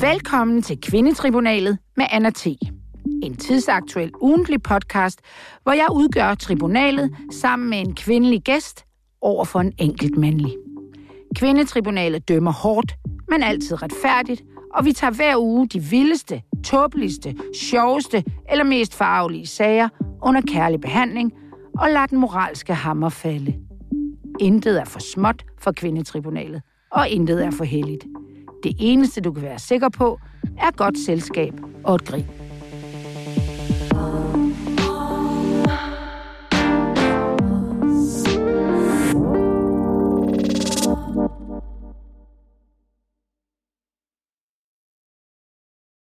Velkommen til Kvindetribunalet med Anna T. En tidsaktuel ugentlig podcast, hvor jeg udgør tribunalet sammen med en kvindelig gæst over for en enkelt mandlig. Kvindetribunalet dømmer hårdt, men altid retfærdigt, og vi tager hver uge de vildeste, tåbeligste, sjoveste eller mest farvelige sager under kærlig behandling og lader den moralske hammer falde. Intet er for småt for kvindetribunalet, og intet er for heldigt. Det eneste, du kan være sikker på, er godt selskab og et grin.